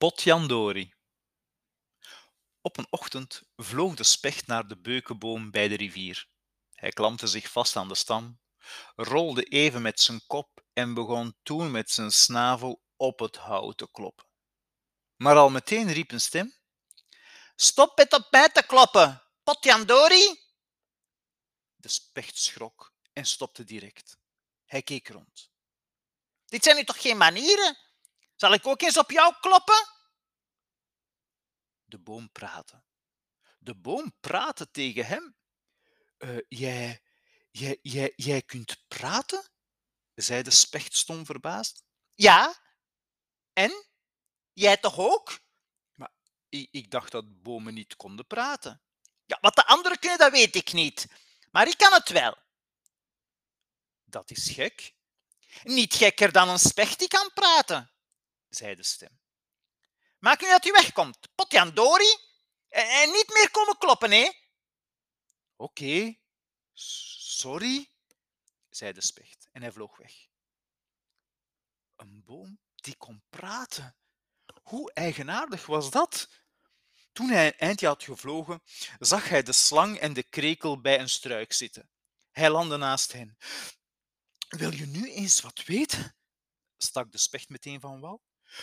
Potjandori. Op een ochtend vloog de specht naar de beukenboom bij de rivier. Hij klampte zich vast aan de stam, rolde even met zijn kop en begon toen met zijn snavel op het hout te kloppen. Maar al meteen riep een stem: Stop met op mij te kloppen, potjandori! De specht schrok en stopte direct. Hij keek rond. Dit zijn nu toch geen manieren? Zal ik ook eens op jou kloppen? De boom praatte. De boom praatte tegen hem. Uh, jij, jij, jij, jij kunt praten? zei de specht stom verbaasd. Ja, en? Jij toch ook? Maar ik, ik dacht dat bomen niet konden praten. Ja, wat de anderen kunnen, dat weet ik niet. Maar ik kan het wel. Dat is gek. Niet gekker dan een specht die kan praten, zei de stem. Maak nu dat u wegkomt, potjandori, en, en niet meer komen kloppen, hè? Oké, sorry, zei de specht en hij vloog weg. Een boom die kon praten. Hoe eigenaardig was dat? Toen hij een eindje had gevlogen, zag hij de slang en de krekel bij een struik zitten. Hij landde naast hen. Wil je nu eens wat weten? stak de specht meteen van wal.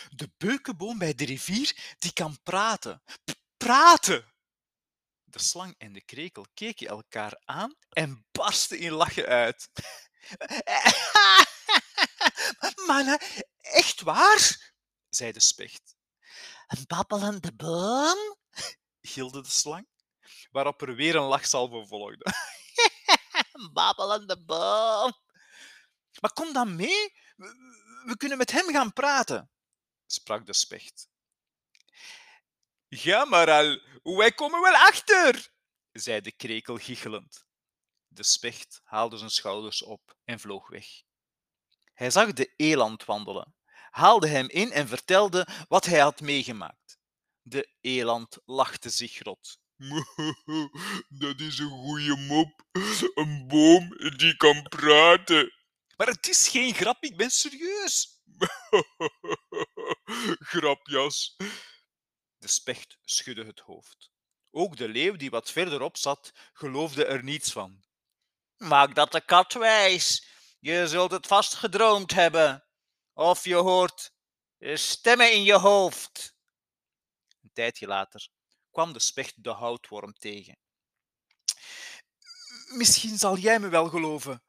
De beukenboom bij de rivier, die kan praten. Praten! De slang en de krekel keken elkaar aan en barsten in lachen uit. maar echt waar? zei de specht. Een babbelende boom? gilde de slang, waarop er weer een lachsalve volgde. een babbelende boom. Maar kom dan mee, we kunnen met hem gaan praten sprak de specht. Ga maar al, wij komen wel achter, zei de krekel gichelend. De specht haalde zijn schouders op en vloog weg. Hij zag de eland wandelen, haalde hem in en vertelde wat hij had meegemaakt. De eland lachte zich rot. Dat is een goeie mop. Een boom die kan praten. Maar het is geen grap, ik ben serieus. Grapjas. De specht schudde het hoofd. Ook de leeuw, die wat verderop zat, geloofde er niets van. Maak dat de kat wijs. Je zult het vast gedroomd hebben. Of je hoort stemmen in je hoofd. Een tijdje later kwam de specht de houtworm tegen. Misschien zal jij me wel geloven,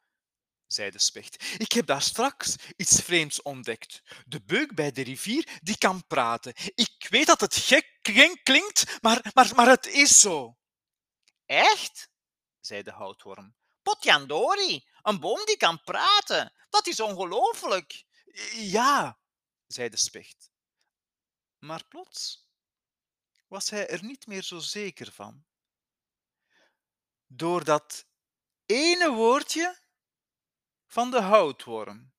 zei de specht. Ik heb daar straks iets vreemds ontdekt. De beuk bij de rivier, die kan praten. Ik weet dat het gek klinkt, maar, maar, maar het is zo. Echt? zei de houtworm. Potjandori, een boom die kan praten. Dat is ongelooflijk. Ja, zei de specht. Maar plots was hij er niet meer zo zeker van. Door dat ene woordje van de houtworm.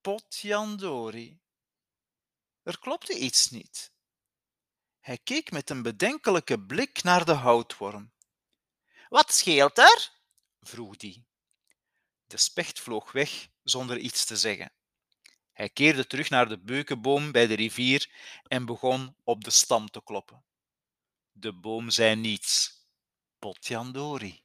Potjandori. Er klopte iets niet. Hij keek met een bedenkelijke blik naar de houtworm. Wat scheelt er? vroeg die. De specht vloog weg zonder iets te zeggen. Hij keerde terug naar de beukenboom bij de rivier en begon op de stam te kloppen. De boom zei niets. Potjandori.